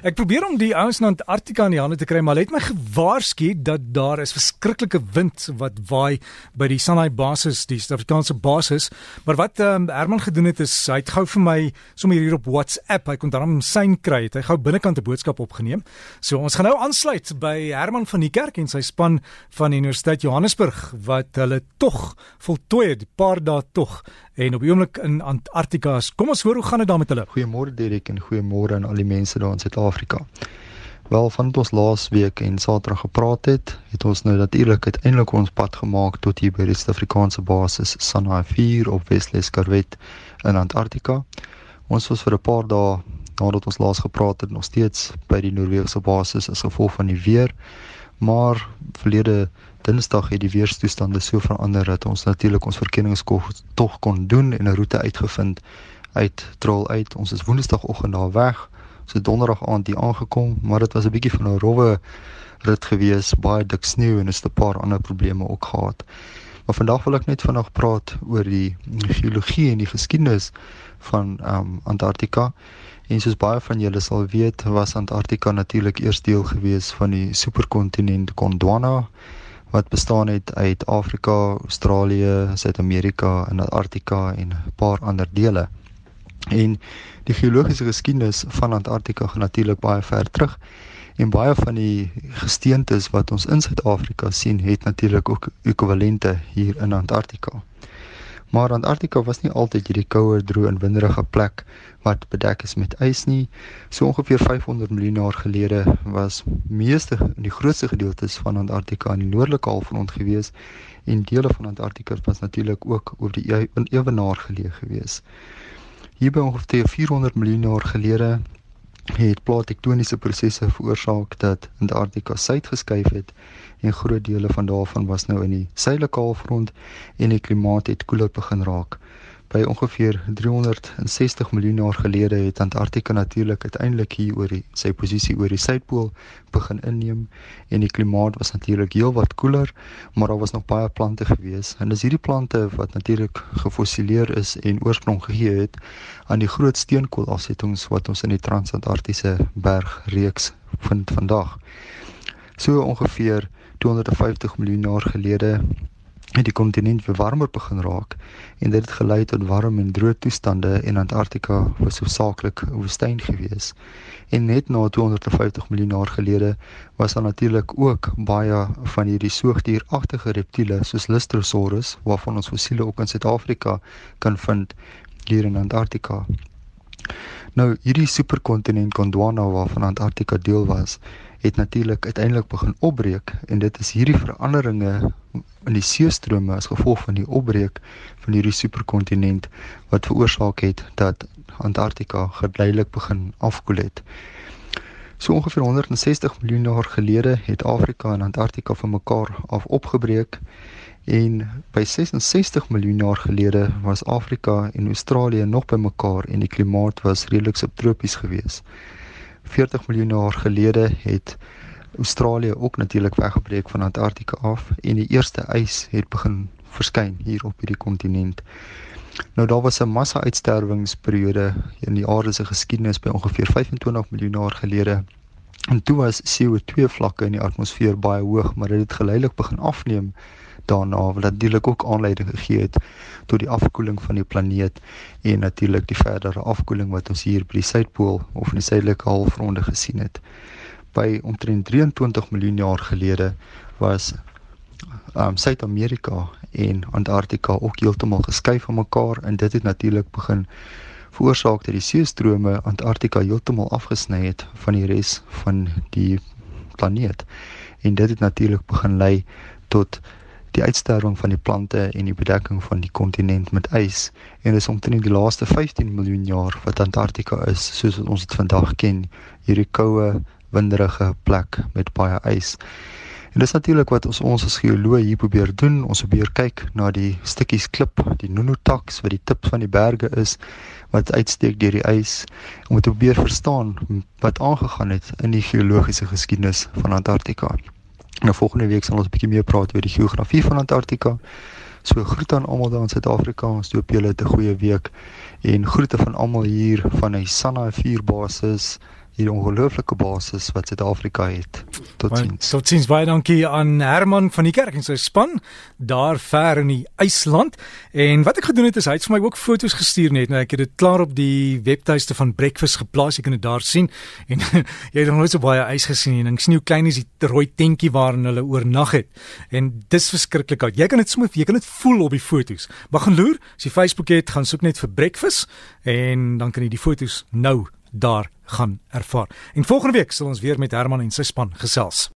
Ek probeer om die ouens in Antarktika in die hande te kry, maar hulle het my gewaarsku dat daar is verskriklike wind wat waai by die Sanai basis, die Suid-Afrikaanse basis. Maar wat um, Herman gedoen het is hy het gou vir my sommer hier op WhatsApp, hy kon daarom syn kry, het hy gou binnekant 'n boodskap opgeneem. So ons gaan nou aansluit by Herman van die kerk en sy span van Universiteit Johannesburg wat hulle tog voltooi het, 'n paar dae tog en op die oomblik in Antarktika. Kom ons hoor hoe gaan dit daar met hulle. Goeiemôre Derek en goeiemôre aan al die mense daar in Suid-Afrika. Wel van ons laas week en Saterdag gepraat het, het ons nou natuurlik uiteindelik ons pad gemaak tot hier by die Suid-Afrikaanse basis Sanai 4 op Wesles Karwet in Antarktika. Ons was vir 'n paar dae nadat ons laas gepraat het nog steeds by die Noorse basis as gevolg van die weer. Maar verlede Dinsdag het die weerstoestande so verander dat ons natuurlik ons verkenningskog tog kon doen en 'n roete uitgevind uit Troll uit. Ons is Woensdagoggend daar weg. Het Donderdag aand hier aangekom, maar dit was 'n bietjie van 'n rowwe rit gewees, baie dik sneeu en 'n paar ander probleme ook gehad. Maar vandag wil ek net vanaand praat oor die geologie en die geskiedenis van ehm um, Antarktika. En soos baie van julle sal weet, was Antarktika natuurlik eers deel gewees van die superkontinent Gondwana wat bestaan het uit Afrika, Australië, Suid-Amerika en Antarktika en 'n paar ander dele. En die geologiese geskiedenis van Antarktika gaan natuurlik baie ver terug en baie van die gesteentes wat ons in Suid-Afrika sien, het natuurlik ook ekwivalente hier in Antarktika. Maar Antarktika was nie altyd hierdie koue, droë en winderige plek wat bedek is met ys nie. So ongeveer 500 miljoen jaar gelede was meeste en die grootste gedeeltes van Antarktika in die noordelike halfrond gewees en dele van Antarktika was natuurlik ook oor die ewenaar geleë gewees. Hier by ongeveer 400 miljoen jaar gelede het platektoniese prosesse veroorsaak dat Antarktika suid geskuif het en groot dele van daarvan was nou in die suidelike halfrond en die klimaat het koeler begin raak. By ongeveer 360 miljoen jaar gelede het Antarktika natuurlik uiteindelik hier oor die, sy posisie oor die suidpool begin inneem en die klimaat was natuurlik heelwat koeler, maar daar was nog baie plante gewees. En dis hierdie plante wat natuurlik gefossileer is en oorsprong gegee het aan die groot steenkoolafsettings wat ons in die Transantarktiese bergreeks vind vandag. So ongeveer 250 miljoen jaar gelede het die kontinent weer warmer begin raak en dit het gelei tot warm en droë toestande en Antarktika was hoofsaaklik woestyn gewees. En net na 250 miljoen jaar gelede was daar natuurlik ook baie van hierdie soogdieragtige reptiele soos Lystrosaurus waarvan ons fossiele ook in Suid-Afrika kan vind hier in Antarktika. Nou hierdie superkontinent Gondwana waarvan Antarktika deel was, het natuurlik uiteindelik begin opbreek en dit is hierdie veranderinge in die seestrome as gevolg van die opbreek van hierdie superkontinent wat veroorsaak het dat Antarktika geleidelik begin afkoel het. So ongeveer 160 miljoen jaar gelede het Afrika en Antarktika van mekaar af opgebreek en by 66 miljoen jaar gelede was Afrika en Australië nog by mekaar en die klimaat was redelik subtropies geweest. 40 miljoen jaar gelede het Australië ook natuurlik weggebreek van Antarktika af en die eerste ys het begin verskyn hier op hierdie kontinent. Nou daar was 'n massa-uitsterwingsperiode in die aarde se geskiedenis by ongeveer 25 miljoen jaar gelede. En toe was CO2 vlakke in die atmosfeer baie hoog, maar dit het geleidelik begin afneem daarna wat natuurlik ook aanleiding gegee het tot die afkoeling van die planeet en natuurlik die verdere afkoeling wat ons hier by die suidpool of in die suidelike halfronde gesien het. By omtrent 23 miljoen jaar gelede was um Suid-Amerika en Antarktika ook heeltemal geskuif van mekaar en dit het natuurlik begin veroorsaak dat die seestrome Antarktika heeltemal afgesny het van die res van die planeet. En dit het natuurlik begin lei tot die uitsterwing van die plante en die bedekking van die kontinent met ys. En dis omtrent die laaste 15 miljoen jaar wat Antarktika is soos wat ons dit vandag ken. Hierdie koue winderige plek met baie ys en dis natuurlik wat ons ons as geoloë hier probeer doen ons probeer kyk na die stukkies klip die nunataks wat die tip van die berge is wat uitsteek deur die ys om te probeer verstaan wat aangegaan het in die geologiese geskiedenis van Antarktika Nou volgende week sal ons 'n bietjie meer praat oor die geografie van Antarktika. So groet aan almal daar in Suid-Afrika. Ons hoop julle het 'n goeie week en groete van almal hier van die Sanna 4 basis hierdie ongelooflike basis wat Suid-Afrika het. Totsiens. Totsiens baie dankie aan Herman van die kerk en sy span daar ver in die IJsland. En wat ek gedoen het is hy het vir my ook foto's gestuur net nou ek het dit klaar op die webtuiste van Breakfast geplaas. Jy kan dit daar sien. En jy het nog nooit so baie ys gesien en ek sien hoe klein is die rooi tentjie waarin hulle oornag het. En dis verskriklik oud. Jy kan dit sommer jy kan dit voel op die foto's. Maar gaan loer, as jy Facebook het, gaan soek net vir Breakfast en dan kan jy die foto's nou daar gaan ervaar. En volgende week sal ons weer met Herman en sy span gesels.